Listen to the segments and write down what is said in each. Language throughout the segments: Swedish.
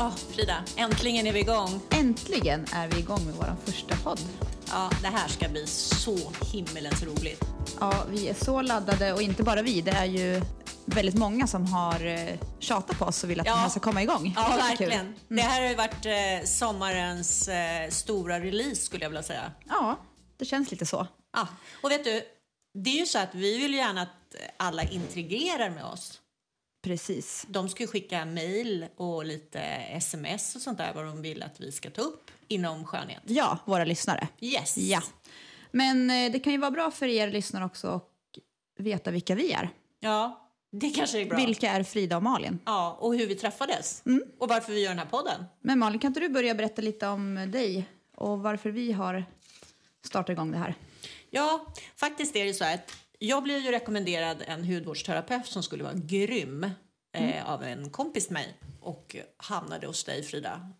Ja, Frida, äntligen är vi igång. Äntligen är vi igång med vår första podd. Ja, det här ska bli så himmelens roligt. Ja, vi är så laddade och inte bara vi, det är ju väldigt många som har eh, tjatat på oss och vill att Ja. den här ska komma igång. Ja, Det verkligen. Det här har ju varit eh, sommarens eh, stora release skulle jag vilja säga. Ja, det känns lite så. Ja, och vet du, det är ju så att vi vill gärna att alla intrigerar med oss. Precis. De ska skicka mejl och lite sms och sånt där vad de vill att vi ska ta upp inom skönhet. Ja, våra lyssnare. Yes. Ja. Men eh, det kan ju vara bra för er lyssnare också att veta vilka vi är. Ja, det kanske är bra. Vilka är Frida och Malin? Ja, och hur vi träffades. Och varför vi gör den här podden. Men Malin, kan inte du börja berätta lite om dig och varför vi har startat igång det här? Ja, faktiskt är det så att jag blev ju rekommenderad en hudvårdsterapeut som skulle vara grym eh, av en kompis till mig och hamnade hos dig Frida.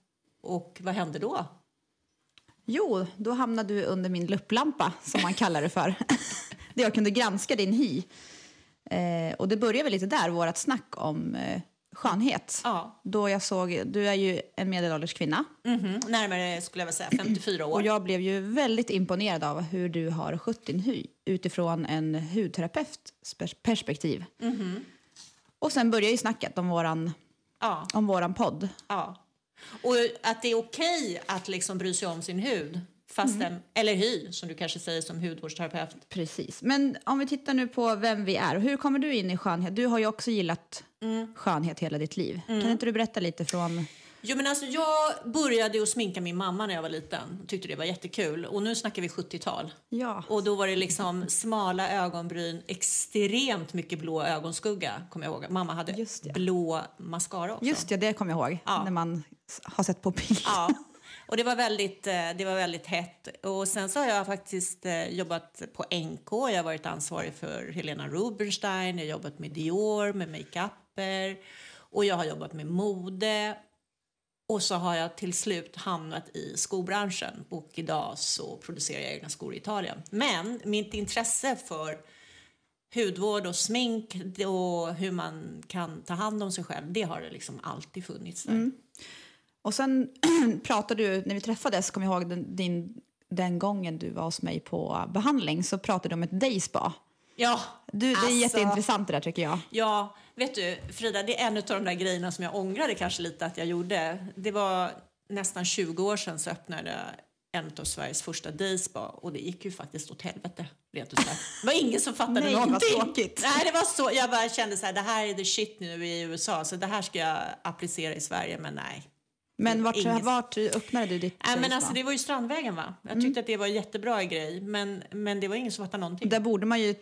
Och vad hände då? Jo, då hamnade du under min lupplampa, som man kallar det för. Där jag kunde granska din hy. Eh, och det började väl lite där, vårt snack om eh, skönhet. Ja, Då jag såg, du är ju en medelålders kvinna. mhm, närmare skulle jag vilja säga 54 år. Och jag blev ju väldigt imponerad av hur du har skött din hy utifrån en hudterapeuts pers- perspektiv. Och sen började ju snacket om våran, Ja, om våran podd. ja. Och att det är okej att liksom bry sig om sin hud. Fast den, eller hy, som du kanske säger som hudvårdsterapeut. Precis. Men om vi tittar nu på vem vi är. Hur kommer du in i skönhet? Du har ju också gillat skönhet hela ditt liv. Kan inte du berätta lite från... Jo, men alltså, jag började ju att sminka min mamma när jag var liten. Tyckte det var jättekul. Och nu snackar vi 70-tal. Ja. Och då var det liksom smala ögonbryn, extremt mycket blå ögonskugga, kommer jag ihåg. Mamma hade blå mascara också. Just det, det kommer jag ihåg. Ja. När man har sett på bild. Ja. Och det var väldigt, eh, det var väldigt hett. Och sen så har jag faktiskt eh, jobbat på NK. Jag har varit ansvarig för Helena Rubinstein. Jag har jobbat med Dior, med makeuper. Och jag har jobbat med mode. Och så har jag till slut hamnat i skobranschen. Och idag så producerar jag egna skor i Italien. Men mitt intresse för hudvård och smink och hur man kan ta hand om sig själv, det har det liksom alltid funnits där. Mm. Och sen pratade du, när vi träffades, kommer jag ihåg den, din, den gången du var hos mig på behandling, så pratade du om ett dayspa. Ja, Du, det är alltså, jätteintressant det där tycker jag. Ja, vet du Frida, det är en av de där grejerna som jag ångrade kanske lite att jag gjorde. Det var nästan 20 år sedan så öppnade en av Sveriges första dayspa och det gick ju faktiskt åt helvete rent ut sagt. Det var ingen som fattade Nej, någonting. tråkigt. Nej, det var så. Jag bara kände så här, det här är the shit nu i USA så det här ska jag applicera i Sverige, men nej. Men vart, Inget- vart öppnade du ditt Nej, men alltså det var ju Strandvägen va? Jag tyckte att det var en jättebra grej, men, men det var ingen som fattade någonting. Där borde man ju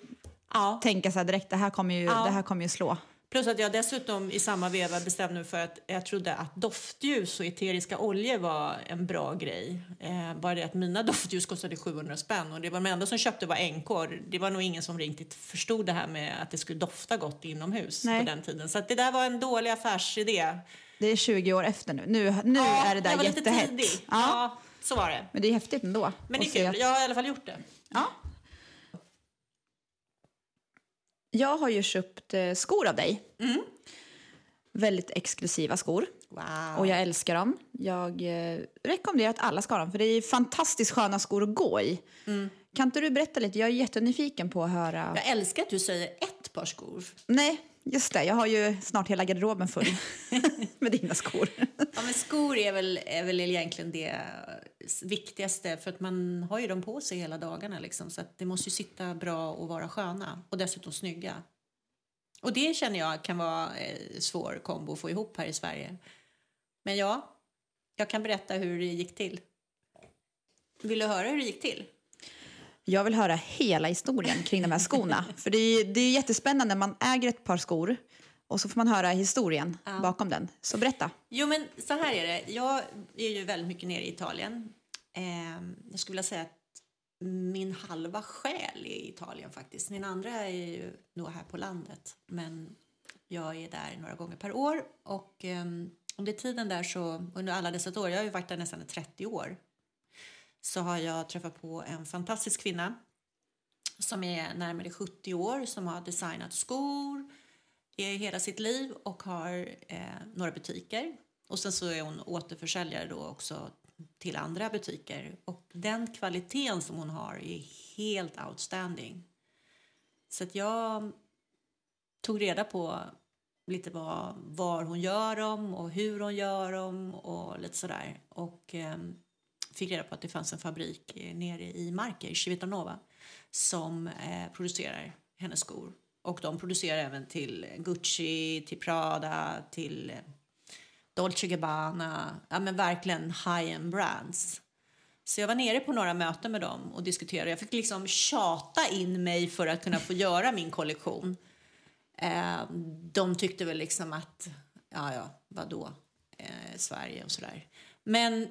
Ja. tänka så här direkt, det här kommer ju, Ja. det här kommer ju slå. Plus att jag dessutom i samma veva bestämde mig för att jag trodde att doftljus och eteriska oljor var en bra grej. Eh, bara det att mina doftljus kostade 700 spänn och det var de enda som köpte var NK. Det var nog ingen som riktigt förstod det här med att det skulle dofta gott inomhus Nej. på den tiden. Så att det där var en dålig affärsidé. Det är 20 år efter nu. Nu, nu är det där jag var lite jättehett. tidig. Ja. Ja, så var det. Men det är häftigt ändå. Men det är kul. att- Jag har i alla fall gjort det. Ja. Jag har ju köpt eh, skor av dig. Mm. Väldigt exklusiva skor. Wow. Och jag älskar dem. Jag eh, rekommenderar att alla ska ha dem, för det är fantastiskt sköna skor att gå i. Mm. Kan inte du berätta lite? Jag är jättenyfiken på att höra. Jag älskar att du säger ett par skor. Nej, just det. Jag har ju snart hela garderoben full med dina skor. Ja, men skor är väl, är väl egentligen det viktigaste för att man har ju dem på sig hela dagarna liksom, så att det måste ju sitta bra och vara sköna och dessutom snygga. Och det känner jag kan vara eh, svår kombo att få ihop här i Sverige. Men ja, jag kan berätta hur det gick till. Vill du höra hur det gick till? Jag vill höra hela historien kring de här skorna. För det är, det är jättespännande. Man äger ett par skor och så får man höra historien bakom den. Så berätta. Jo, men så här är det. Jag är ju väldigt mycket nere i Italien. Eh, jag skulle vilja säga att min halva själ är i Italien faktiskt. Min andra är ju nog här på landet. Men jag är där några gånger per år. Och eh, under tiden där så, under alla dessa år, jag har ju varit där nästan i 30 år. Så har jag träffat på en fantastisk kvinna som är närmare 70 år som har designat skor i hela sitt liv och har eh, några butiker. Och sen så är hon återförsäljare då också till andra butiker. Och den kvaliteten som hon har är helt outstanding. Så att jag tog reda på lite vad, var hon gör dem och hur hon gör dem och lite sådär. Och eh, fick reda på att det fanns en fabrik eh, nere i Marker, Civitanova, som eh, producerar hennes skor. Och de producerar även till Gucci, till Prada, till eh, Dolce Gabbana. Ja, men verkligen high-end brands. Så jag var nere på några möten med dem och diskuterade. Jag fick liksom tjata in mig för att kunna få göra min kollektion. Eh, de tyckte väl liksom att, ja, ja, vadå, eh, Sverige och sådär. Men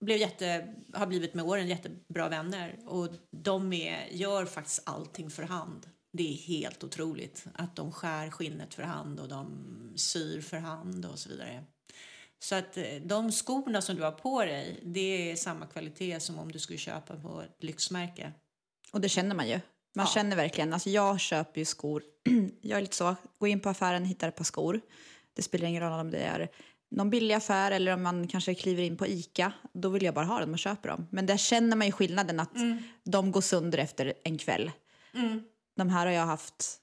blev jätte, har blivit med åren jättebra vänner och de är, gör faktiskt allting för hand. Det är helt otroligt att de skär skinnet för hand och de syr för hand och så vidare. Så att eh, de skorna som du har på dig, det är samma kvalitet som om du skulle köpa på ett lyxmärke. Och det känner man ju. Man ja. känner verkligen, alltså jag köper ju skor, jag är lite så, gå in på affären, hittar ett par skor. Det spelar ingen roll om det är någon billig affär eller om man kanske kliver in på Ica. Då vill jag bara ha dem och köper dem. Men där känner man ju skillnaden att mm. de går sönder efter en kväll. Mm. De här har jag haft,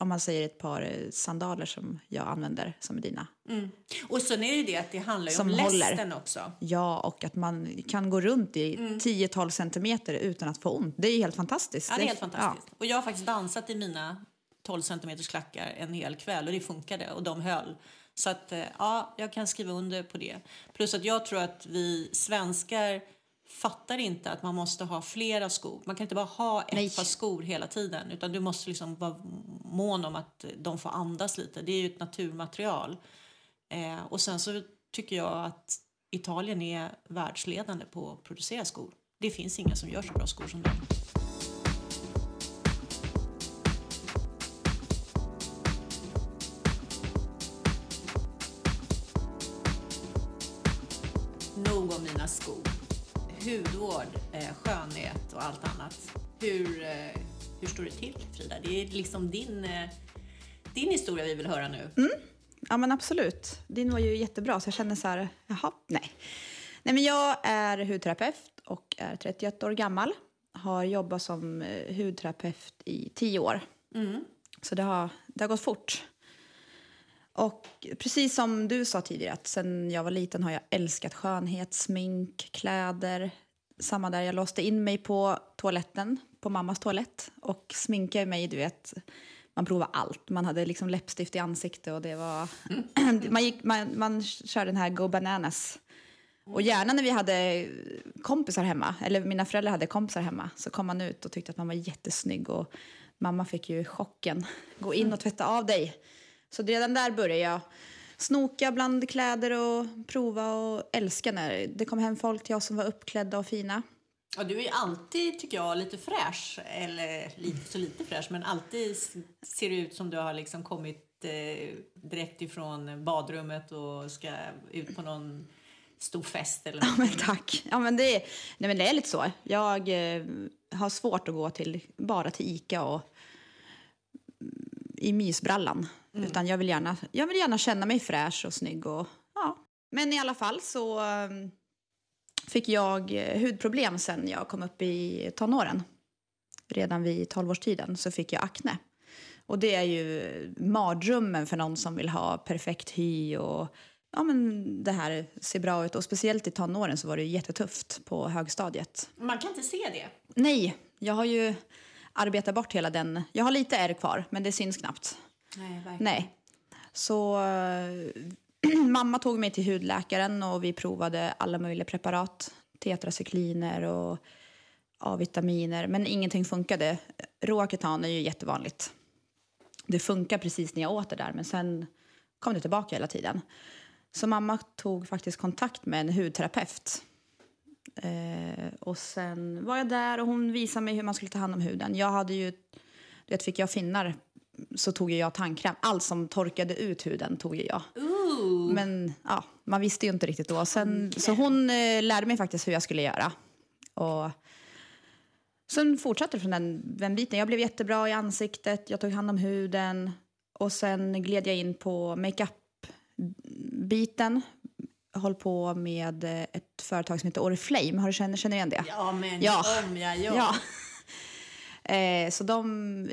om man säger ett par sandaler som jag använder som är dina. Mm. Och så är det ju det att det handlar ju som om lästen också. Ja, och att man kan gå runt i mm. 10-12 centimeter utan att få ont. Det är helt fantastiskt. Ja, det är helt fantastiskt. Ja. Och jag har faktiskt dansat i mina 12 centimeters klackar en hel kväll och det funkade och de höll. Så att eh, ja, jag kan skriva under på det. Plus att jag tror att vi svenskar fattar inte att man måste ha flera skor. Man kan inte bara ha ett Nej. par skor hela tiden utan du måste liksom vara mån om att de får andas lite. Det är ju ett naturmaterial. Eh, och sen så tycker jag att Italien är världsledande på att producera skor. Det finns inga som gör så bra skor som de. Nog om mina skor. Hudvård, eh, skönhet och allt annat. Hur, eh, hur står det till Frida? Det är liksom din, eh, din historia vi vill höra nu. Mm. Ja men absolut. Din var ju jättebra så jag känner så här, jaha, nej. Nej men jag är hudterapeut och är 31 år gammal. Har jobbat som hudterapeut i 10 år. Mm. Så det har, det har gått fort. Och precis som du sa tidigare, att sen jag var liten har jag älskat skönhet, smink, kläder. Samma där, jag låste in mig på toaletten, på mammas toalett och sminkade mig, du vet, man provade allt. Man hade liksom läppstift i ansiktet och det var... Mm. man, gick, man, man körde den här Go Bananas. Och gärna när vi hade kompisar hemma, eller mina föräldrar hade kompisar hemma, så kom man ut och tyckte att man var jättesnygg och mamma fick ju chocken. Gå in och tvätta av dig. Så redan där började jag snoka bland kläder och prova och älska när det kom hem folk till oss som var uppklädda och fina. Ja, du är alltid, tycker jag, lite fräsch. Eller lite så lite fräsch, men alltid ser det ut som du har liksom kommit eh, direkt ifrån badrummet och ska ut på någon stor fest eller någonting. Ja, men tack. Ja, men det, är, nej, men det är lite så. Jag eh, har svårt att gå till, bara till Ica och i mysbrallan. Mm. Utan jag vill, gärna, jag vill gärna känna mig fräsch och snygg. Och, ja. Men i alla fall så um, fick jag eh, hudproblem sen jag kom upp i tonåren. Redan vid 12-årstiden så fick jag akne. Och det är ju mardrömmen för någon som vill ha perfekt hy och ja, men det här ser bra ut. Och speciellt i tonåren så var det jättetufft på högstadiet. Man kan inte se det. Nej, jag har ju arbetat bort hela den. Jag har lite ärr kvar, men det syns knappt. Nej, verkligen. Nej. Så mamma tog mig till hudläkaren och vi provade alla möjliga preparat. Tetracykliner och A-vitaminer, men ingenting funkade. Roaketan är ju jättevanligt. Det funkar precis när jag åt det där, men sen kom det tillbaka hela tiden. Så mamma tog faktiskt kontakt med en hudterapeut. Eh, och sen var jag där och hon visade mig hur man skulle ta hand om huden. Jag hade ju, vet, fick jag finnar så tog jag tandkräm. Allt som torkade ut huden tog jag. Ooh. Men ja, man visste ju inte riktigt då. Sen, okay. Så hon eh, lärde mig faktiskt hur jag skulle göra. Och sen fortsatte det från den, den biten. Jag blev jättebra i ansiktet, jag tog hand om huden och sen gled jag in på makeup-biten. Håller på med eh, ett företag som heter Oriflame. Har du känner, känner igen det? Ja, men Ja. om jag gör. Ja. Eh, så de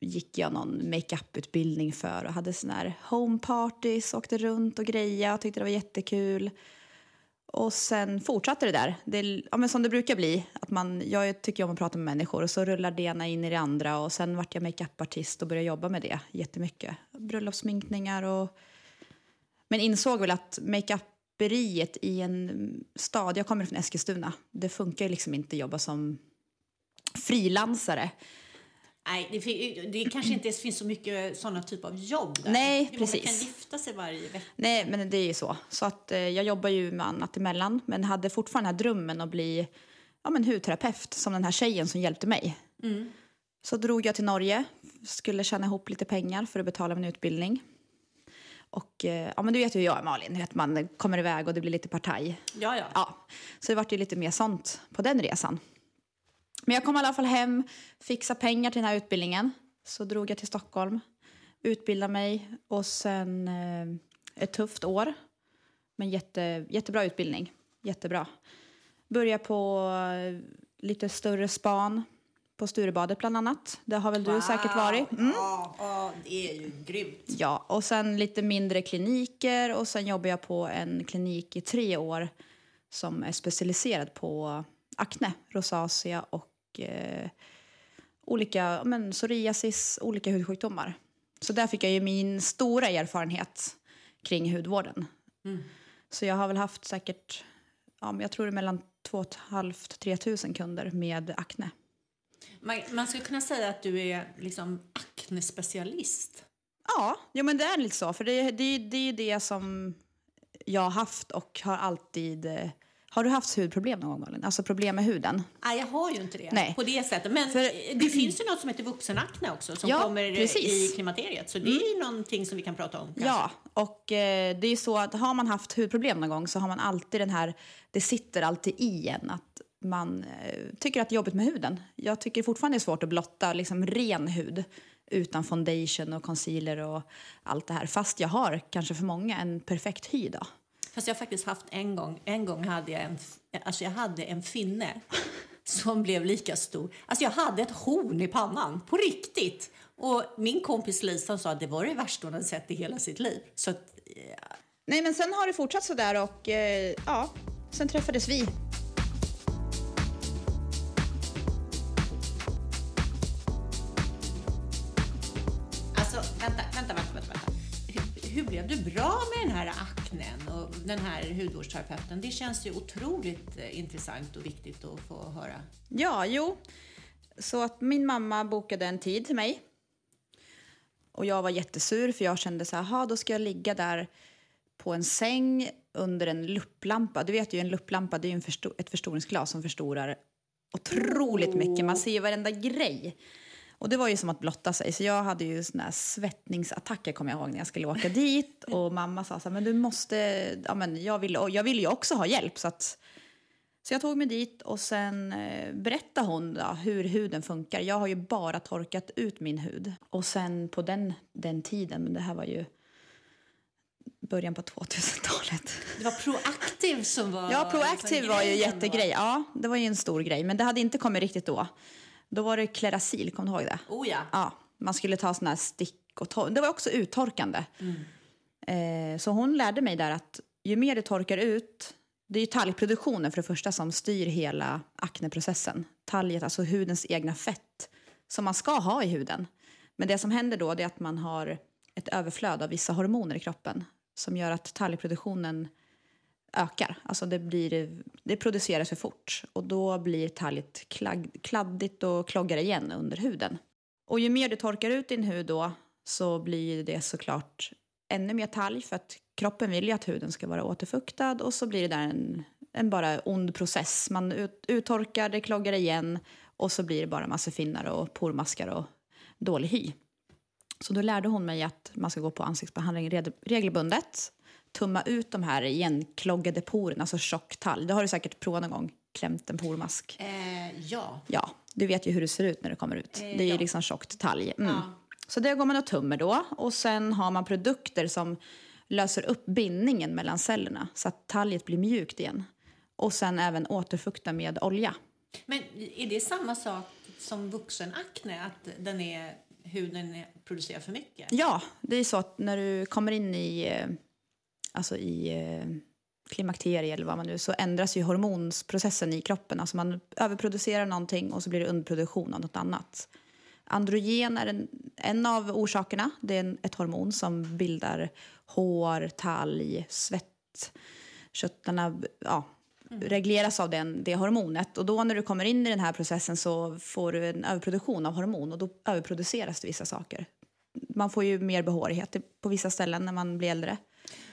gick jag någon makeup-utbildning för och hade såna här home parties, åkte runt och greja och tyckte det var jättekul. Och sen fortsatte det där. Det, ja, men som det brukar bli. Att man, jag tycker om att prata med människor och så rullar det ena in i det andra. Och sen vart jag makeupartist och började jobba med det jättemycket. Bröllopssminkningar och... Men insåg väl att makeuperiet i en stad, jag kommer från Eskilstuna, det funkar liksom inte att jobba som frilansare. Nej, det, det kanske inte ens finns så mycket sådana typer av jobb där. Nej, Hur precis. kan gifta sig varje vecka? Nej, men det är ju så. Så att eh, jag jobbar ju med annat emellan, men hade fortfarande den här drömmen att bli ja, men hudterapeut som den här tjejen som hjälpte mig. Så drog jag till Norge, skulle tjäna ihop lite pengar för att betala min utbildning. Och eh, ja, men du vet ju hur jag är Malin, du vet, man kommer iväg och det blir lite partaj. Ja, ja. Ja, så det vart ju lite mer sånt på den resan. Men jag kom i alla fall hem, fixade pengar till den här utbildningen. Så drog jag till Stockholm, utbildade mig och sen eh, ett tufft år. Men jätte, jättebra utbildning, jättebra. Började på eh, lite större span på Sturebadet bland annat. Det har väl du säkert varit? Mm. Ja, ja, det är ju grymt. Ja, och sen lite mindre kliniker och sen jobbar jag på en klinik i tre år som är specialiserad på akne, rosacea och eh, olika men, psoriasis, olika hudsjukdomar. Så där fick jag ju min stora erfarenhet kring hudvården. Så jag har väl haft säkert, ja, jag tror det mellan 2 500-3 tusen kunder med akne. Man, man skulle kunna säga att du är liksom aknespecialist. Ja, jo, men det är lite så. För det, det, det är det som jag har haft och har alltid... eh, Har du haft hudproblem någon gång, Malin? Alltså problem med huden? Nej, jag har ju inte det Nej. på det sättet. Men För- det finns ju något som heter vuxenakne också som Ja, kommer precis. Mm. i klimakteriet. Så det är ju någonting som vi kan prata om. kanske. Ja, och eh, det är ju så att har man haft hudproblem någon gång så har man alltid den här... Det sitter alltid i en att man eh, tycker att det är jobbigt med huden. Jag tycker fortfarande det är svårt att blotta liksom ren hud utan foundation och concealer och allt det här. Fast jag har kanske för många en perfekt hy då. Fast jag har faktiskt haft en gång, en gång hade jag en, alltså jag hade en finne som blev lika stor. Alltså jag hade ett horn i pannan, på riktigt. Och min kompis Lisa sa att det var det värsta hon hade sett i hela sitt liv. Så att, ja, Nej, men sen har det fortsatt så där och eh, ja, sen träffades vi. Blev du bra med den här aknen och den här hudvårdsterapeuten? Det känns ju otroligt eh, intressant och viktigt att få höra. Ja, jo. Så att min mamma bokade en tid till mig. Och jag var jättesur för jag kände så här, då ska jag ligga där på en säng under en lupplampa. Du vet ju en lupplampa, det är ju en försto- ett förstoringsglas som förstorar otroligt mycket. Man ser ju varenda grej. Och det var ju som att blotta sig. Så jag hade ju såna här svettningsattacker kommer jag ihåg när jag skulle åka dit. Och mamma sa så här, men du måste, ja men jag vill, och jag vill ju också ha hjälp så att så jag tog mig dit och sen eh, berättade hon då, hur huden funkar. Jag har ju bara torkat ut min hud. Och sen på den, den tiden, men det här var ju början på 2000-talet. Det var Proactive som var... Ja, liksom var ju jättegrej. Ja, det var ju en stor grej. Men det hade inte kommit riktigt då. Då var det Klerasil, kommer du ihåg det? Oh ja. Ja, man skulle ta såna här stick och tor- Det var också uttorkande. Eh, så hon lärde mig där att ju mer det torkar ut, det är ju talgproduktionen för det första som styr hela akneprocessen. Talget, alltså hudens egna fett, som man ska ha i huden. Men det som händer då är att man har ett överflöd av vissa hormoner i kroppen som gör att talgproduktionen ökar. Alltså det, blir, det produceras för fort och då blir talget klag, kladdigt och kloggar igen under huden. Och ju mer du torkar ut din hud då så blir det såklart ännu mer talg för att kroppen vill ju att huden ska vara återfuktad och så blir det där en, en bara ond process. Man ut, uttorkar, det kloggar igen och så blir det bara massa finnar och pormaskar och dålig hy. Så då lärde hon mig att man ska gå på ansiktsbehandling regelbundet. Tumma ut de här igenkloggade porerna, alltså tjock talg. Det har du säkert provat någon gång, klämt en pormask. Eh, ja. Ja, du vet ju hur det ser ut när det kommer ut. Det är ju ja. liksom tjockt talg. Mm. Ja. Så det går man och tummer då. Och sen har man produkter som löser upp bindningen mellan cellerna så att talget blir mjukt igen. Och sen även återfukta med olja. Men är det samma sak som vuxenakne, att den är, huden producerar för mycket? Ja, det är så att när du kommer in i, eh, alltså i eh, klimakterie eller vad man nu så ändras ju hormonsprocessen i kroppen. Alltså man överproducerar någonting och så blir det underproduktion av något annat. Androgen är en, en av orsakerna. Det är ett hormon som bildar hår, talg, svett. Köttarna ja, mm. regleras av den, det hormonet. Och då när du kommer in i den här processen så får du en överproduktion av hormon och då överproduceras det vissa saker. Man får ju mer behårighet på vissa ställen när man blir äldre.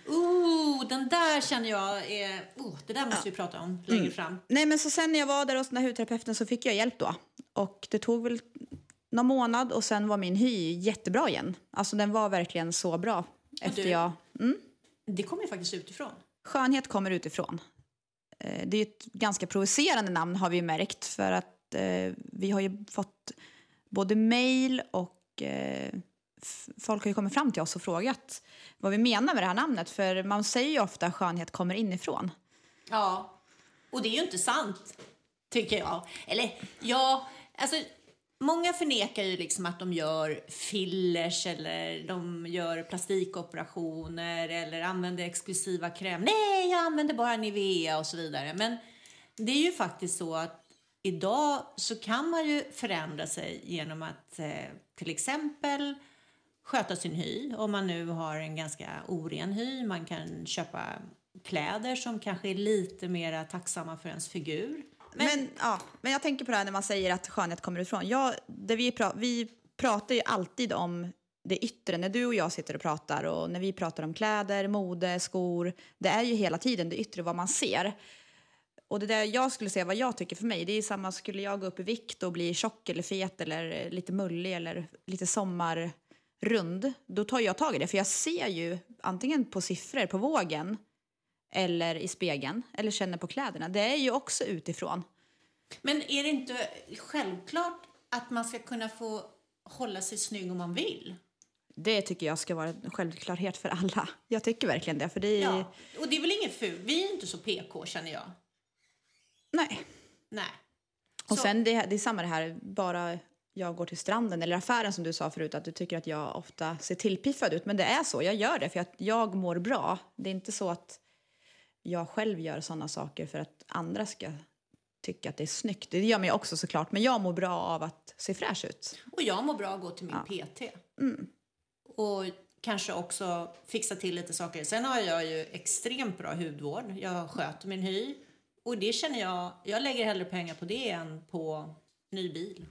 Oh, den där känner jag är... Oh, det där måste ja. vi prata om längre mm. fram. Nej, men så sen när jag var där hos den här hudterapeuten så fick jag hjälp då. Och det tog väl någon månad och sen var min hy jättebra igen. Alltså den var verkligen så bra efter du, jag... Mm. Det kommer ju faktiskt utifrån. Skönhet kommer utifrån. Eh, det är ett ganska provocerande namn har vi märkt för att eh, vi har ju fått både mail och eh, folk har ju kommit fram till oss och frågat vad vi menar med det här namnet. För man säger ju ofta att skönhet kommer inifrån. Ja, och det är ju inte sant, tycker jag. Eller ja, alltså Många förnekar ju liksom att de gör fillers eller de gör plastikoperationer eller använder exklusiva kräm. Nej, jag använder bara Nivea och så vidare. Men det är ju faktiskt så att idag så kan man ju förändra sig genom att eh, till exempel sköta sin hy. Om man nu har en ganska oren hy. Man kan köpa kläder som kanske är lite mer tacksamma för ens figur. Men, men, ja, men jag tänker på det här när man säger att skönhet kommer ifrån. Jag, det vi, pra vi pratar ju alltid om det yttre. När du och jag sitter och pratar och när vi pratar om kläder, mode, skor. Det är ju hela tiden det yttre, vad man ser. Och det där jag skulle säga vad jag tycker för mig, det är samma skulle jag gå upp i vikt och bli tjock eller fet eller lite mullig eller lite sommarrund. Då tar jag tag i det, för jag ser ju antingen på siffror på vågen eller i spegeln eller känner på kläderna. Det är ju också utifrån. Men är det inte självklart att man ska kunna få hålla sig snygg om man vill? Det tycker jag ska vara en självklarhet för alla. Jag tycker verkligen det. För det är... ja, och det är väl inget fult? Vi är inte så PK känner jag. Nej. Nej. Och så... sen det, det är samma det här, bara jag går till stranden eller affären som du sa förut att du tycker att jag ofta ser tillpiffad ut. Men det är så, jag gör det för att jag mår bra. Det är inte så att jag själv gör sådana saker för att andra ska tycka att det är snyggt. Det gör mig också såklart, men jag mår bra av att se fräsch ut. Och jag mår bra av att gå till min ja. PT. Mm. Och kanske också fixa till lite saker. Sen har jag ju extremt bra hudvård. Jag sköter min hy. Och det känner jag, jag lägger hellre pengar på det än på ny bil.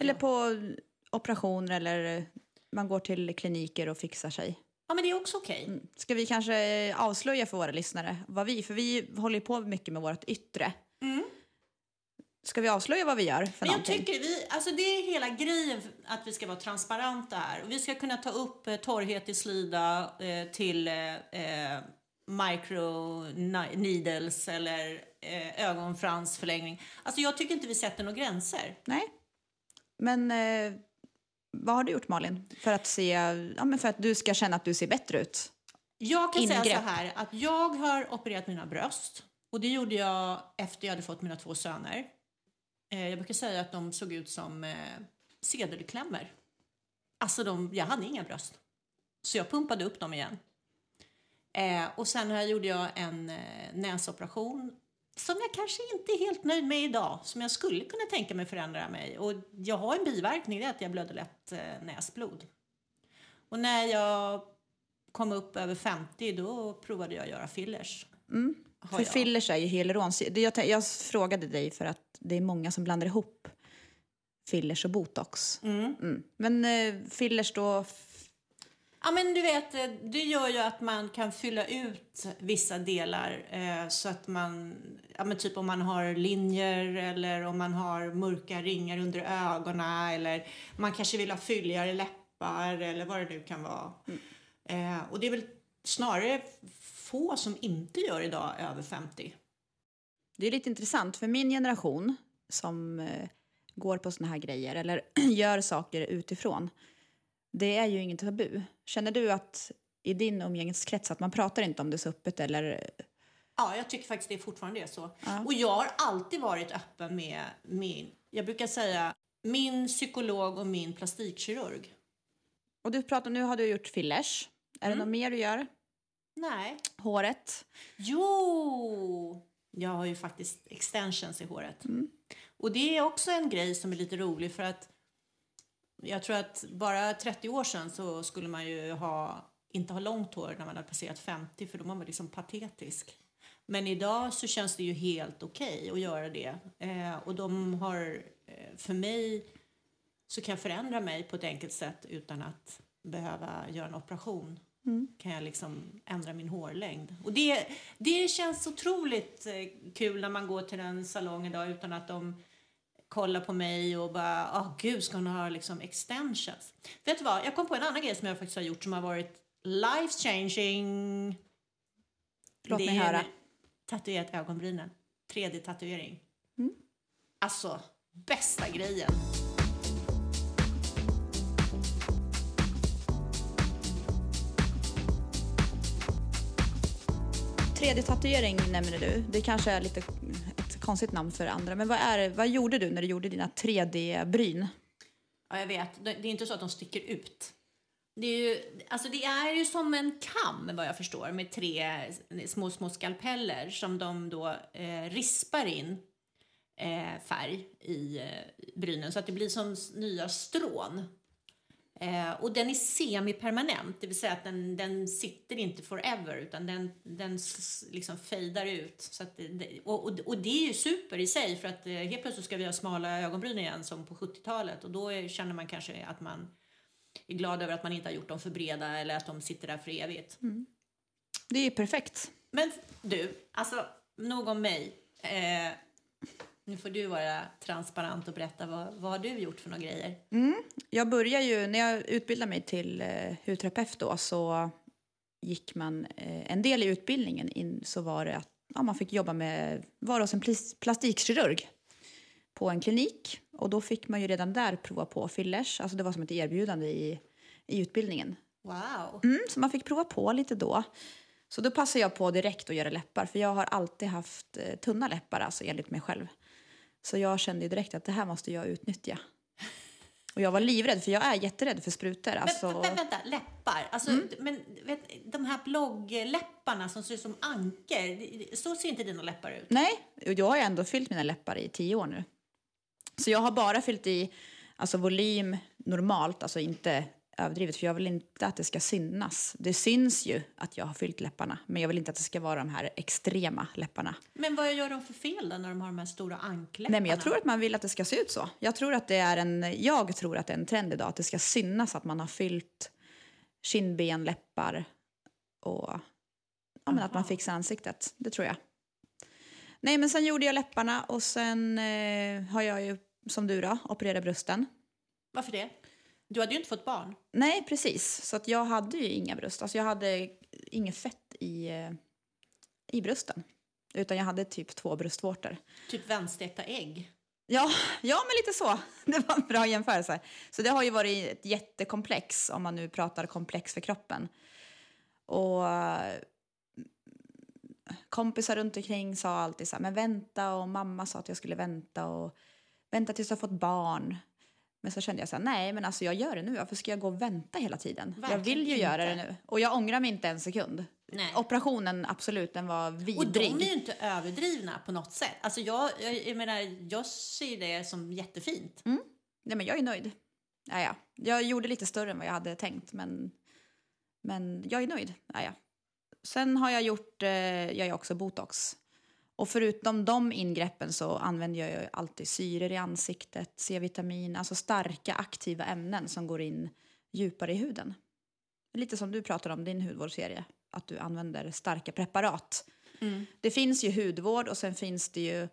Eller på operationer eller man går till kliniker och fixar sig. Ja, men det är också okej. Okay. Mm. Ska vi kanske avslöja för våra lyssnare vad vi, för vi håller på mycket med vårt yttre. Mm. Ska vi avslöja vad vi gör för men jag tycker vi, alltså det är hela grejen att vi ska vara transparenta här. vi ska kunna ta upp eh, torrhet i slida eh, till eh, eh micro needles eller eh, ögonfransförlängning. Alltså jag tycker inte vi sätter några gränser. Nej. Men eh, vad har du gjort Malin för att, se, ja, men för att du ska känna att du ser bättre ut? Jag kan Ingrepp. säga så här att jag har opererat mina bröst och det gjorde jag efter jag hade fått mina två söner. Eh, jag brukar säga att de såg ut som eh, sedelklämmor. Alltså de, jag hade inga bröst. Så jag pumpade upp dem igen. Eh, och sen här gjorde jag en eh, näsoperation som jag kanske inte är helt nöjd med idag, som jag skulle kunna tänka mig förändra mig. Och jag har en biverkning, det är att jag blöder lätt eh, näsblod. Och när jag kom upp över 50 då provade jag att göra fillers. Mm. För jag. fillers är ju hyaluron. Jag, jag frågade dig för att det är många som blandar ihop fillers och botox. Mm. Mm. Men eh, fillers då Ja, men du vet, eh, det gör ju att man kan fylla ut vissa delar eh, så att man, ja men typ om man har linjer eller om man har mörka ringar under ögonen eller man kanske vill ha fylligare läppar eller vad det nu kan vara. Mm. Eh, och det är väl snarare få som inte gör idag över 50. Det är lite intressant för min generation som eh, går på såna här grejer eller gör saker utifrån det är ju inget tabu. Känner du att i din umgängeskrets att man pratar inte om det så öppet eller Ja, jag tycker faktiskt det fortfarande är så. Och jag har alltid varit öppen med min, jag brukar säga min psykolog och min plastikkirurg. Och du pratar, nu har du gjort fillers. Är det något mer du gör? Nej. Håret? Jo! Jag har ju faktiskt extensions i håret. Och det är också en grej som är lite rolig för att jag tror att bara 30 år sedan så skulle man ju ha, inte ha långt hår när man hade passerat 50 för då var man liksom patetisk. Men idag så känns det ju helt okej att göra det. Eh, och de har, eh, för mig så kan jag förändra mig på ett enkelt sätt utan att behöva göra en operation. Kan jag liksom ändra min hårlängd. Och det, det känns otroligt eh, kul när man går till en salong idag utan att de kollar på mig och bara, åh gud, ska hon ha liksom extensions? Vet du vad, jag kom på en annan grej som jag faktiskt har gjort som har varit life changing. Låt Det mig är höra. Tatuerat ögonbrynen. 3D-tatuering. Alltså, bästa grejen. 3D-tatuering nämner du. Det kanske är lite konstigt namn för andra. Men vad, är, vad gjorde du när du gjorde dina 3D-bryn? Ja, jag vet. Det är inte så att de sticker ut. Det är ju, alltså det är ju som en kam, vad jag förstår, med tre små, små skalpeller som de då eh, rispar in eh, färg i eh, brynen så att det blir som nya strån. Eh, och den är semipermanent, det vill säga att den, den sitter inte forever utan den, den liksom fejdar ut. Så att det, och, och, och det är ju super i sig för att eh, helt plötsligt ska vi ha smala ögonbryn igen som på 70-talet och då är, känner man kanske att man är glad över att man inte har gjort dem för breda eller att de sitter där för evigt. Det är ju perfekt. Men du, alltså nog om mig. Eh, nu får du vara transparent och berätta vad, vad har du gjort för några grejer? Jag började ju, när jag utbildade mig till eh, hudterapeut då så gick man eh, en del i utbildningen in så var det att ja, man fick jobba med, vara hos en plis- plastikkirurg på en klinik och då fick man ju redan där prova på fillers, alltså det var som ett erbjudande i, i utbildningen. Wow! Mm, så man fick prova på lite då. Så då passade jag på direkt att göra läppar för jag har alltid haft eh, tunna läppar alltså enligt mig själv. Så jag kände ju direkt att det här måste jag utnyttja. Och jag var livrädd för jag är jätterädd för sprutor. Alltså, Men, vä- vänta, läppar. Alltså, men, vet, de här bloggläpparna som ser ut som anker, så ser inte dina läppar ut. Nej, och jag har ändå fyllt mina läppar i tio år nu. Så jag har bara fyllt i alltså volym normalt, alltså inte överdrivet för jag vill inte att det ska synas. Det syns ju att jag har fyllt läpparna men jag vill inte att det ska vara de här extrema läpparna. Men vad gör de för fel då när de har de här stora ankläpparna? Nej, men jag tror att man vill att det ska se ut så. Jag tror att det är en, jag tror att det är en trend idag att det ska synas att man har fyllt kindben, läppar och ja, men att man fixar ansiktet. Det tror jag. Nej, men sen gjorde jag läpparna och sen eh, har jag ju som du då opererat brösten. Varför det? Du hade ju inte fått barn. Nej, precis. Så att jag hade ju inga bröst. Alltså jag hade inget fett i, eh, i brösten. Utan jag hade typ två bröstvårtor. Typ vändstekta ägg. Ja, ja, men lite så. Det var en bra jämförelse. Så det har ju varit ett jättekomplex om man nu pratar komplex för kroppen. Och eh, kompisar runt omkring sa alltid så här, men vänta och mamma sa att jag skulle vänta och vänta tills jag fått barn. Men så kände jag så här, nej men alltså jag gör det nu, varför ska jag gå och vänta hela tiden? jag Verkligen vill ju göra det inte. nu. Och jag ångrar mig inte en sekund. Nej. Operationen, absolut, den var Och de vidrig. är ju inte överdrivna på något sätt. Alltså jag, jag, jag menar, jag ser det som jättefint. Nej, men jag är nöjd. Ja, ja. Jag gjorde lite större än vad jag hade tänkt, men, men jag är nöjd. Ja, ja. Sen har jag gjort, eh, jag är också botox. Och förutom de ingreppen så använder jag ju alltid syror i ansiktet, C-vitamin, alltså starka aktiva ämnen som går in djupare i huden. Lite som du pratar om din hudvårdsserie, att du använder starka preparat. Det finns ju hudvård och sen finns det ju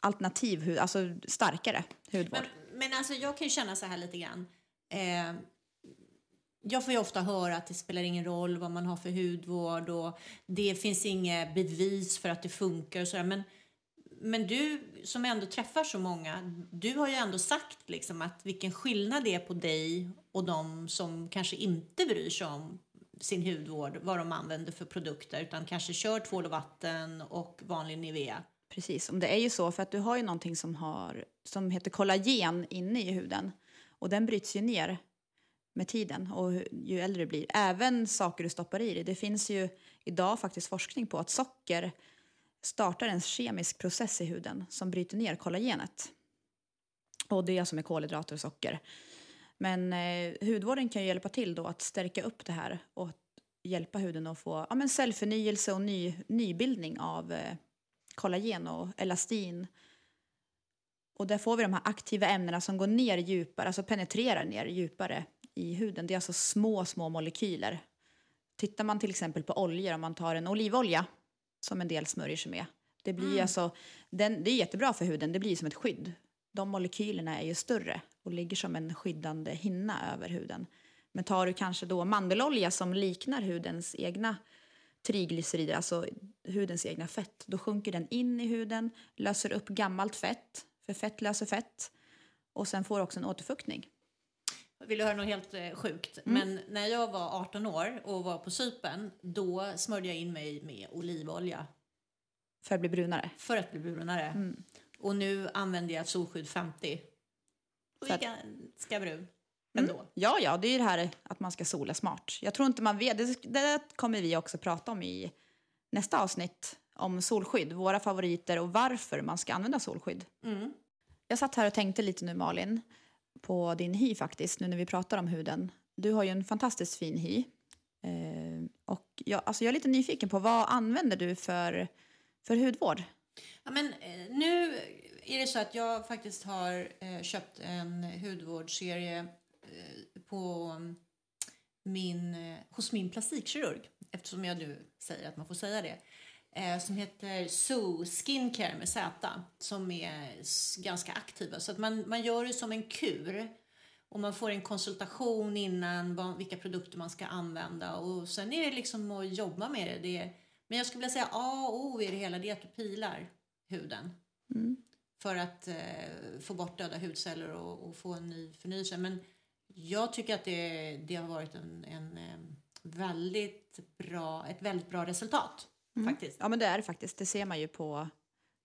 alternativ hud, alltså starkare hudvård. Men, men alltså jag kan ju känna så här lite grann. Eh, jag får ju ofta höra att det spelar ingen roll vad man har för hudvård och det finns inget bevis för att det funkar och sådär. Men, men du som ändå träffar så många, du har ju ändå sagt liksom att vilken skillnad det är på dig och de som kanske inte bryr sig om sin hudvård, vad de använder för produkter, utan kanske kör tvål och vatten och vanlig Nivea. Precis, och det är ju så för att du har ju någonting som, har, som heter kollagen inne i huden och den bryts ju ner med tiden och ju äldre du blir. Även saker du stoppar i dig. Det finns ju idag faktiskt forskning på att socker startar en kemisk process i huden som bryter ner kollagenet. Och det är som är kolhydrater och socker. Men eh, hudvården kan ju hjälpa till då att stärka upp det här och hjälpa huden att få ja, men cellförnyelse och ny, nybildning av eh, kollagen och elastin. Och där får vi de här aktiva ämnena som går ner djupare, alltså penetrerar ner djupare i huden. Det är alltså små, små molekyler. Tittar man till exempel på oljor, om man tar en olivolja som en del smörjer sig med. Det blir mm. alltså, den, det är jättebra för huden, det blir som ett skydd. De molekylerna är ju större och ligger som en skyddande hinna över huden. Men tar du kanske då mandelolja som liknar hudens egna triglycerider, alltså hudens egna fett, då sjunker den in i huden, löser upp gammalt fett, för fett löser fett, och sen får också en återfuktning. Vill du höra något helt eh, sjukt? Mm. Men när jag var 18 år och var på Cypern, då smörjde jag in mig med olivolja. För att bli brunare? För att bli brunare. Mm. Och nu använder jag solskydd 50. Och är ganska brun. Ändå. Mm. Ja, ja, det är det här att man ska sola smart. Jag tror inte man vet, det, det kommer vi också prata om i nästa avsnitt om solskydd, våra favoriter och varför man ska använda solskydd. Mm. Jag satt här och tänkte lite nu Malin, på din hy faktiskt, nu när vi pratar om huden. Du har ju en fantastiskt fin hy. Eh, och jag, alltså jag är lite nyfiken på vad använder du för, för hudvård? Ja, men, eh, nu är det så att jag faktiskt har eh, köpt en hudvårdsserie eh, på mm, min, eh, hos min plastikkirurg eftersom jag nu säger att man får säga det eh, som heter Zoo Skincare med Z som är ganska aktiva. Så att man, man gör det som en kur och man får en konsultation innan vad, vilka produkter man ska använda och sen är det liksom att jobba med det. det men jag skulle vilja säga A och O i det hela det är att du pilar huden. Mm. För att eh, få bort döda hudceller och, och, få en ny förnyelse. Men jag tycker att det, det har varit en, en, en eh, väldigt bra, ett väldigt bra resultat. Mm. Faktiskt. Ja men det är det faktiskt. Det ser man ju på,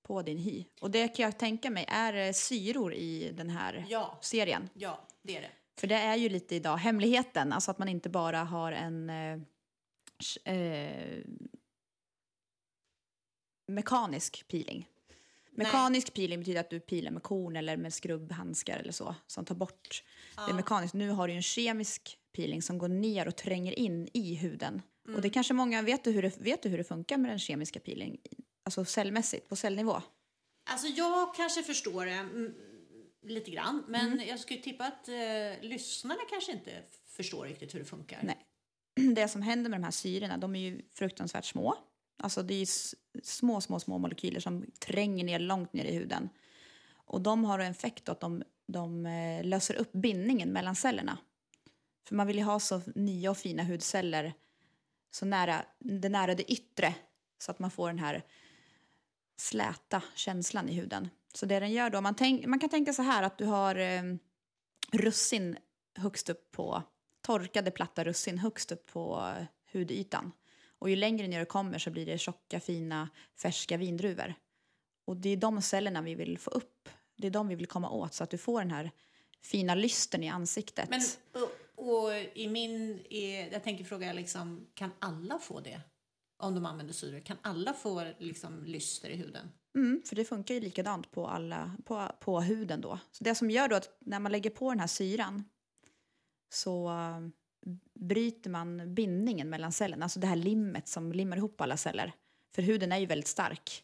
på din hy. Och det kan jag tänka mig är syror i den här ja. serien. Ja, det är det. För det är ju lite idag hemligheten, alltså att man inte bara har en eh, eh, mekanisk peeling. Mekanisk Nej. peeling betyder att du pilar med korn eller med skrubbhandskar eller så, som tar bort ja. det mekaniskt. Nu har du en kemisk peeling som går ner och tränger in i huden. Mm. Och det kanske många, vet du, hur det, vet du hur det funkar med den kemiska peeling? Alltså cellmässigt, på cellnivå? Alltså jag kanske förstår det mm, lite grann, men mm. jag skulle tippa att eh, lyssnarna kanske inte förstår riktigt hur det funkar. Nej. Det som händer med de här syrorna, de är ju fruktansvärt små. Alltså det är små, små, små molekyler som tränger ner långt ner i huden. Och de har en effekt att de, de eh, löser upp bindningen mellan cellerna. För man vill ju ha så nya och fina hudceller så nära det, nära det yttre så att man får den här släta känslan i huden. Så det den gör då, man, tänk, man kan tänka så här att du har eh, russin högst upp på, torkade platta russin högst upp på eh, hudytan. Och ju längre ner du kommer så blir det tjocka, fina, färska vindruvor. Och det är de cellerna vi vill få upp. Det är de vi vill komma åt så att du får den här fina lysten i ansiktet. Men, och, i min, i, jag tänker fråga liksom, kan alla få det? Om de använder syre, kan alla få liksom lyster i huden? Mm, för det funkar ju likadant på, alla, på, på huden då. Så det som gör då att när man lägger på den här syran så eh, bryter man bindningen mellan cellerna, alltså det här limmet som limmar ihop alla celler. För huden är ju väldigt stark.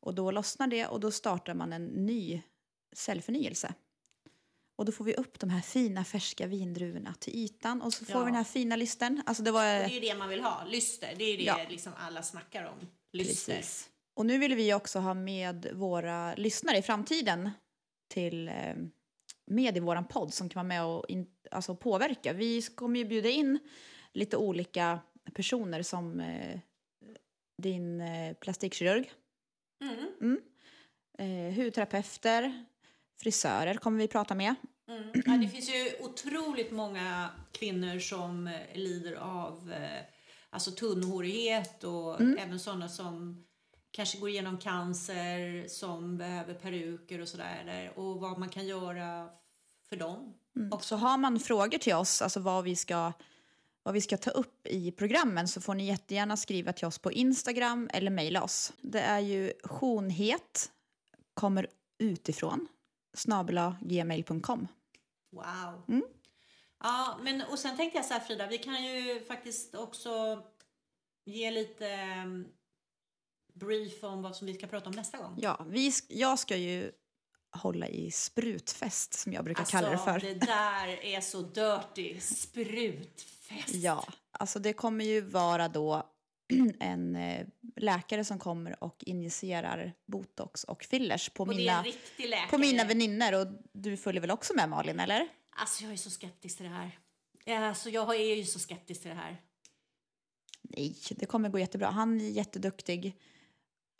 Och då lossnar det och då startar man en ny cellförnyelse. Och då får vi upp de här fina färska vindruvorna till ytan och så får ja. vi den här fina lysten. Alltså det, var... det är ju det man vill ha, lyster. Det är det ja. liksom alla snackar om. Lyster. Precis. Och nu vill vi också ha med våra lyssnare i framtiden till eh, med i vår podd som kan vara med och in, alltså påverka. Vi kommer ju bjuda in lite olika personer som eh, din eh, plastikkirurg, mm. Mm. Eh, hudterapeuter, frisörer kommer vi prata med. Mm. Ja, det finns ju otroligt många kvinnor som eh, lider av eh, alltså tunnhårighet och även sådana som kanske går igenom cancer, som behöver peruker och sådär. Och vad man kan göra för dem. Och så har man frågor till oss, alltså vad vi ska vad vi ska ta upp i programmen så får ni jättegärna skriva till oss på Instagram eller mejla oss. Det är ju jonhet, kommer utifrån, gmail.com. Wow. Ja, men och sen tänkte jag så här Frida, vi kan ju faktiskt också ge lite um, brief om vad som vi ska prata om nästa gång. Ja, vi, jag ska ju hålla i sprutfest som jag brukar kalla det för. Alltså, det där är så dirty. Sprutfest. Ja, alltså det kommer ju vara då en eh, läkare som kommer och injicerar botox och fillers på Och mina, på mina vänner och du följer väl också med Malin, eller? Alltså jag är så skeptisk till det här. Alltså jag är ju så skeptisk till det här. Nej, det kommer gå jättebra. Han är jätteduktig.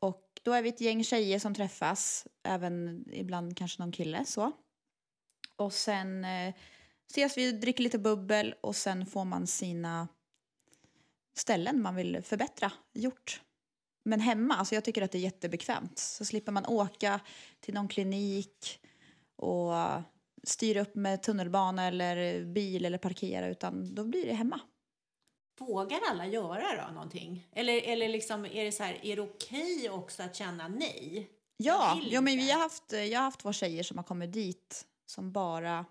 Och då är vi ett gäng tjejer som träffas, även ibland kanske någon kille så. Och sen eh, ses vi, dricker lite bubbel och sen får man sina ställen man vill förbättra gjort. Men hemma, alltså jag tycker att det är jättebekvämt. Så slipper man åka till någon klinik och styra upp med tunnelbana eller bil eller parkera utan då blir det hemma. Vågar alla göra då någonting? Eller, eller liksom, är det så här, är det okej också att känna nej? Ja, ja men vi har haft, jag har haft två tjejer som har kommit dit som bara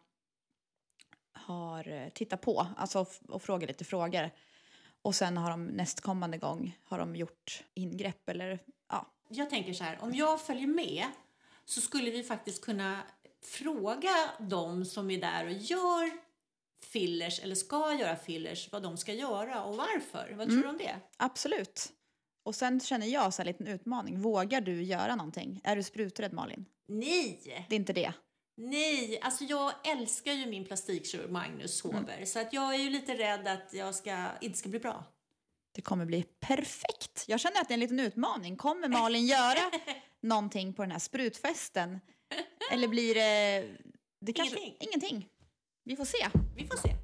har eh, tittat på alltså, och frågat lite frågor. Och sen har de nästkommande gång har de gjort ingrepp eller ja. Jag tänker så här, om jag följer med så skulle vi faktiskt kunna fråga de som är där och gör fillers eller ska göra fillers vad de ska göra och varför. Vad tror du om det? Absolut. Och sen känner jag så här en liten utmaning. Vågar du göra någonting? Är du spruträdd Malin? Nej! Det är inte det. Nej, alltså jag älskar ju min plastikkirurg Magnus Håber så att jag är ju lite rädd att jag ska, inte ska bli bra. Det kommer bli perfekt. Jag känner att det är en liten utmaning. Kommer Malin göra någonting på den här sprutfesten? Eller blir det... det kanske, Ingenting. Ingenting. Vi får se. Vi får se.